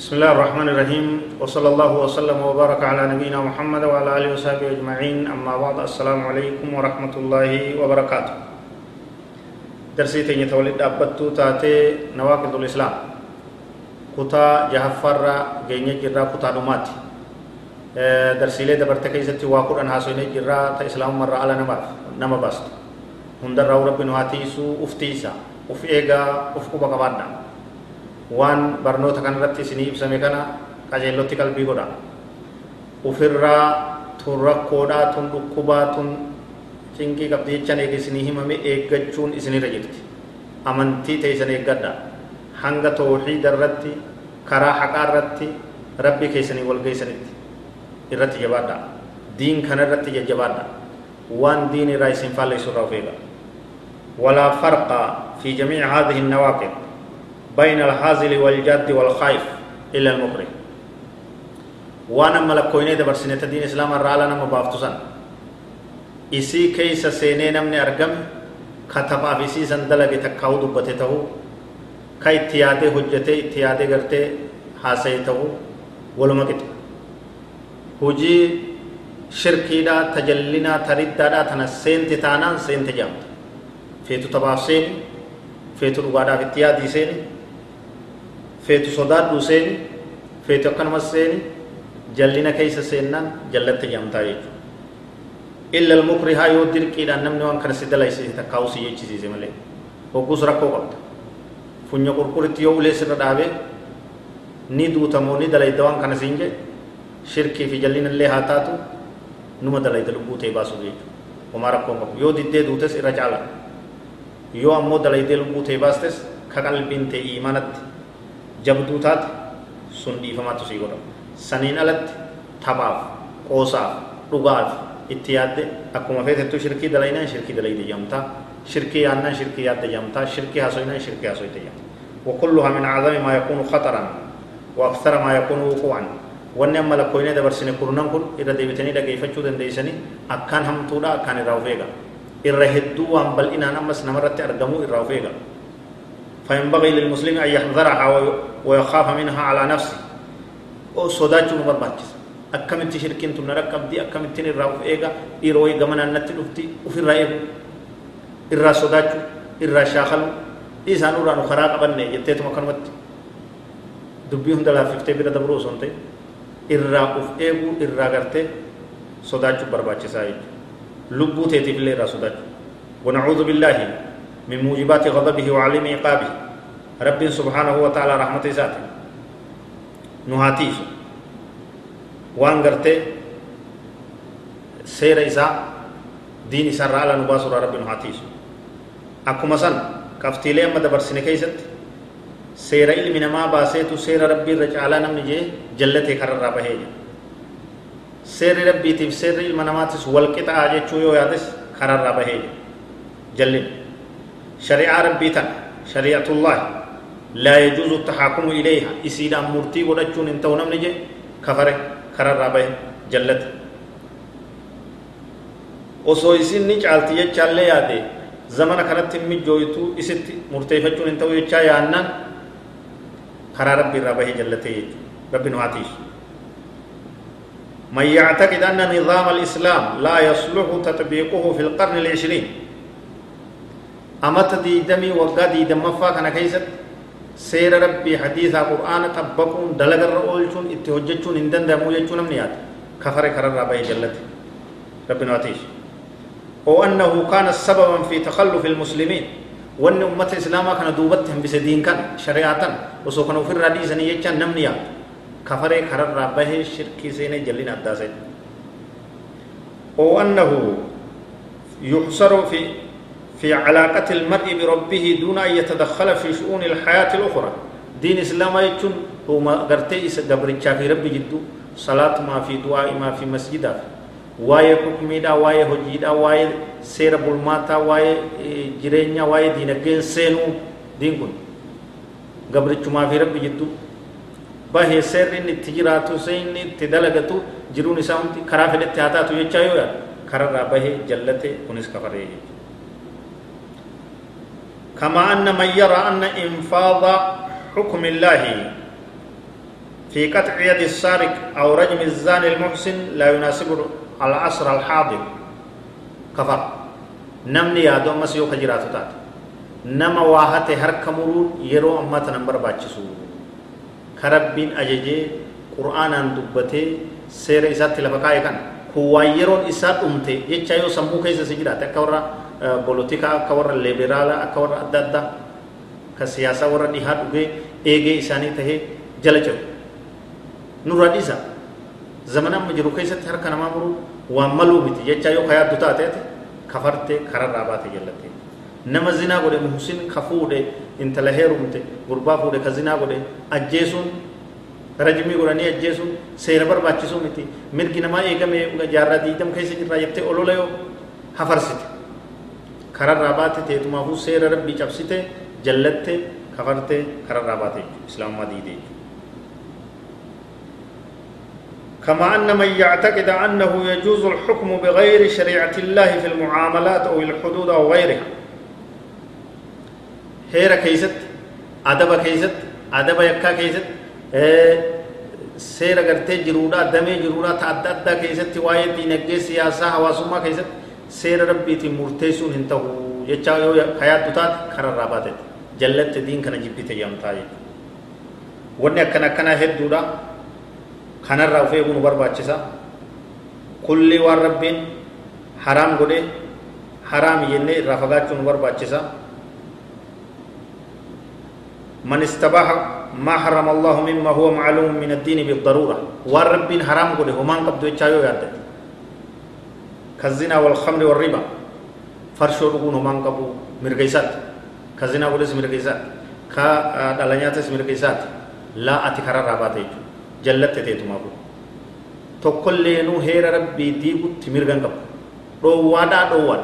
بسم الله الرحمن الرحيم وصلى الله وسلم وبارك على نبينا محمد وعلى اله وصحبه اجمعين اما بعد السلام عليكم ورحمه الله وبركاته درسي تني تولد ابتو تاتي نواقض الاسلام كتا جهفر جيني جرا كتا نماتي دبرت كيستي واقر ان حاسوين جرا تا اسلام مر على نماف نما باست هندر رب نواتيسو افتيسا uf eegaa uf quba qabaadha waan barnoota kanarratti isinii ibsame kana qajeellotti qalbii godha ufirraa tun rakkoodhaa tun dhukkubaa tun cinqii qabdi jechaan eeg isinii himame eeggachuun isinirra jirti amantii teessan eeggadha hanga tawxiida irratti karaa haqaa irratti rabbi keessanii walgeessanitti irratti jabaadha diin kana irratti jajjabaadha waan diin irraa isin faalleessu irraa of eega walaa farqa fi jamiici haadhihi nawaaqib بين الحازل والجاد والخائف إلا المكره وأنا ملكويني دبرسنة الدين إسلام الرالة نما بافتسان isii keeysa seenee namni argame katabaaf isii san dalage takkaa'u dubbate ta'uu ka itti yaadee hojjetee itti yaadee gartee haasa'e ta'uu waluma qixa hujii shirkiidhaa tajallinaa tariddaadhaa tana seente taanaan seente jaamta feetu tabaaf seeni feetu dhugaadhaaf itti yaadii seeni feetu sodaadhu seeni feetu akkanumas seeni jallina keeysa seennaan jallatte jedhamtaa jechuudha illa almukrihaa yoo dirqiidhaan namni waan kana si dalaysise takkaa'u si jechisiise malee hogguus rakkoo qabda funya qurquritti yoo ulee sirra dhaabee ni duutamoo ni dalayda waan kana siin jedhe shirkii fi jallina illee haa taatu numa dalayda lubbuu ta'e baasuuf jechuudha homaa rakkoo qabu yoo diddee duutes irra caala yoo ammoo dalaydee lubbuu ta'e baastes ka qalbiin ta'e iimanatti jabduu taate sun dhiifamaatu sii godhama saniin alatti taphaaf qoosaaf dhugaaf itti yaadde akkuma feetettu shirkii dalaynaan shirkii dalayde jamtaa shirkii yaannaan shirkii yaadde jamtaa shirkii hasoynaan shirkii hasoyte jamta وكلها من أعظم ما يكون خطرا وأكثر ما يكون وقوعا wanni amma lakkoyne dabarsine kurnan kun irra deebitanii dhageeffachuu dandeeysanii akkaan hamtuudha akkaan irraa of eega irra hedduu waan bal'inaan ammas namarratti argamuu irraa of eega فينبغي للمسلم أن يحذرها ويخاف منها على نفسه. صداج مبرباتش أكملت شركين تنركب دي أكملت نراو إيغا إيروي غمنا نتي لفتي وفي الرأي إرى صداج إرى شاخل إيسان ورا نخراق بني يتيت مكانوت دبي هند لا فيفتي بيرا دبرو سنتي إرى أف إيغو إرى غرتي. صداج برباتش سايج لبو تيتي في اللي صداج ونعوذ بالله من موجبات غضبه وعلم عقابه. رب سبحانه وتعالى رحمة ذاته. نهاتيف وان غرتي سير إساء دين إساء رأى نباسر رب نهاتيف أكما سن كفتيلي أما دبر سنكيست. سير علم نما باسيتو سير ربي رجعلا نمني جي جلتي خرر رابهي سير ربي تيف سير علم نماتس والقطع آجي چويو يادس خرر رابهي جلن شريعة ربيتا شريعة الله لا يجوز التحاكم إليها إسيدا مرتي ودجون انتو نمنجي كفر كرر رابه جلت osoo isin ni caalti jechaallee yaade zamana kanatti immi jooytu isitti murteeffachuun hin ta'u jechaa yaannaan karaa rabbi irraa bahee jallatee jechuudha rabbi nu haatiisu من يعتقد أن نظام الإسلام لا يصلح تطبيقه في القرن العشرين أمت ديدمي وقا ديدم مفا كان كيست. سير ربي حديث القرآن تبقون دلقر رؤولشون اتحججون اندن دمو يجونم نيات كفر كرر ربي جلت. ربي نواتيش. وأنه كان سببا في تخلف المسلمين. وأن أمة الإسلام كان دوبتهم بس دين كان شريعة وسو كانوا في الرديد سنية كان نم نيات كفر كرر ربي شركي سينة جلين أدازين وأنه يحصر في في علاقة المرء بربه دون أن يتدخل في شؤون الحياة الأخرى. دين إسلام يجون هو ما قرتي قبر في ربي جدو. صلاة ما في دعاء ما في مسجد واي حكميدا واي هجيدا واي سير بلماتا واي جرينيا واي دين جين سينو دين كن قبر ما في ربي جدو. dalagatu jiruun isaa hundi karaa fedhetti haa taatu jechaa yoo yaadu kararraa bahee jallate kunis kafaree jechuudha. كما أن من يرى أن إنفاذ حكم الله في قطع يد السارق أو رجم الزاني المحسن لا يناسب العصر الحاضر. كفر. نمني يادو مسيو خجرات تات. نما واحت هر كمرون يرو أما تنبر باتشسو كربين أججي قرآن دبته سير إسات لفقائي كان. هو يرون إسات أمته. يجايو سمو كيس سجرات. أكورا بولوتيكا أكورا ليبرالا أكورا أدادا كسياسة ورا ديهات وغي إيجي إساني تهي جلجو nurra dhisa zamana amma jiru keessatti harka namaa muruu waan maluu miti jecha yoo kayaaddu taateeti kafarte kararraa baate jallatte nama zinaa godhe muhsin ka fuudhe intala heerumte gurbaa fuudhe ka zinaa godhe ajjeesuun rajimii godhanii ajjeesuun seera barbaachisuu miti mirgi namaa eegame jaarraa diidam keessa jirraa jettee olola yoo hafarsite kararraa baate teetumaafuu seera rabbii cabsite jallatte kafarte kararraa baate islaamummaa diidee jechuudha كما أن من يعتقد أنه يجوز الحكم بغير شريعة الله في المعاملات أو الحدود أو غيرها هيرا كيست أدب كيست أدب يكا كيست jiruudha damee jiruudha ta adda addaa keessatti waa'ee diinagdee siyaasaa hawaasummaa keessatti seera rabbiitiin murteessuun hin ta'u jechaa yoo hayaattu taate kararraa baate jallatte diin kana jibbite jedhamtaa jechuudha wanni akkana akkanaa hedduudha kanarraa of eeguu nu barbaachisa kulli waan rabbiin haraam godhe haraam jennee irraa fagaachuu nu barbaachisa من استباح ما حرم الله مما هو معلوم من الدين بالضرورة والرب حرام قده ومان قبضو يتشايو يادت كزنا والخمر والربا. فرشو دغون همان قبو مرغيسات كزنا ولس مرغيسات كا دالانيات اس مرغيسات لا اتكار رابات ايجو جلت تيتو مابو. تو كل لينو هير ربي ديبو تمرغن قبو دو وادا دو واد.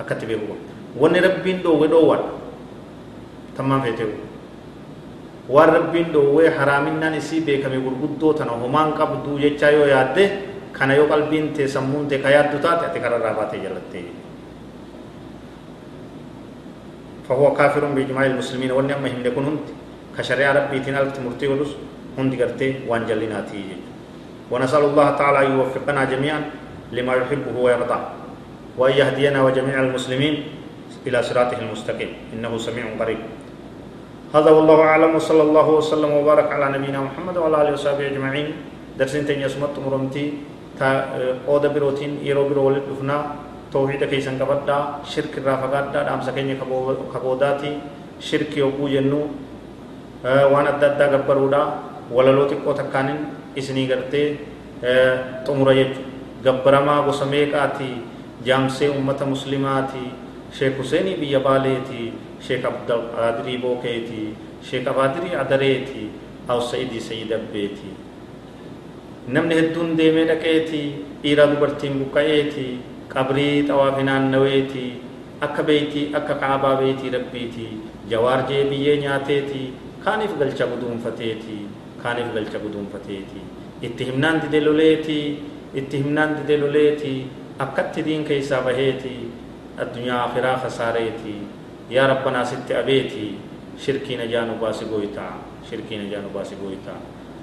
اكتبه هو ون ربي دو ودو واد. تمام فيتو ور ربي دو وي حرامنا نسي بيكمي ورغدو تنو همان قبو دو جيچايو ياده kana yoo qalbiin tee sammuun tee ka yaaddu taate ati kararraa baatee jallattee فهو كافر بإجماع المسلمين وأن أما هم يكون هند كشريعة ربي تنالت مرتي ولس هندي قرتي وان جليناتي ونسأل الله تعالى أن يوفقنا جميعا لما يحبه ويرضى وأن يهدينا وجميع المسلمين إلى صراطه المستقيم إنه سميع قريب هذا والله أعلم وصلى الله وسلم وبارك على نبينا محمد وعلى آله وصحبه أجمعين درسين تنيا سمت مرمتي تا أودا بروتين يرو برو ولدفنا توحيد كيسان قبدا شرك الرافقات دام سكيني كبوداتي شرك يوبو جنو وأنا دادا قبرودا walaloo xiqqoo takkaanin isinii gartee xumura jechuudha gabbaramaa gosa meeqaati jaamsee ummata muslimaati sheek huseenii biyya baaleeti sheek abdulqaadirii bookeeti sheek abaadirii adareeti awsa'idii sayyid abbeeti namni hedduun deemee dhaqeeti dhiiraa dubartiin buqqa'eeti qabrii xawaafi naannaweeti akka beeyti akka kaabaa beetii rabbiiti jawaar jee biyyee nyaateeti kaaniif galcha guduunfateeti kaaniif galcha guduunfateeti itti himnaan dide loleeti itti himnaan dide loleeti akkatti diin keessaa baheeti addunyaa akhiraa khasaareeti yaa rabbanaa sitti abeeti shirkii najaa baasi goytaa shirkii najaa baasi goytaa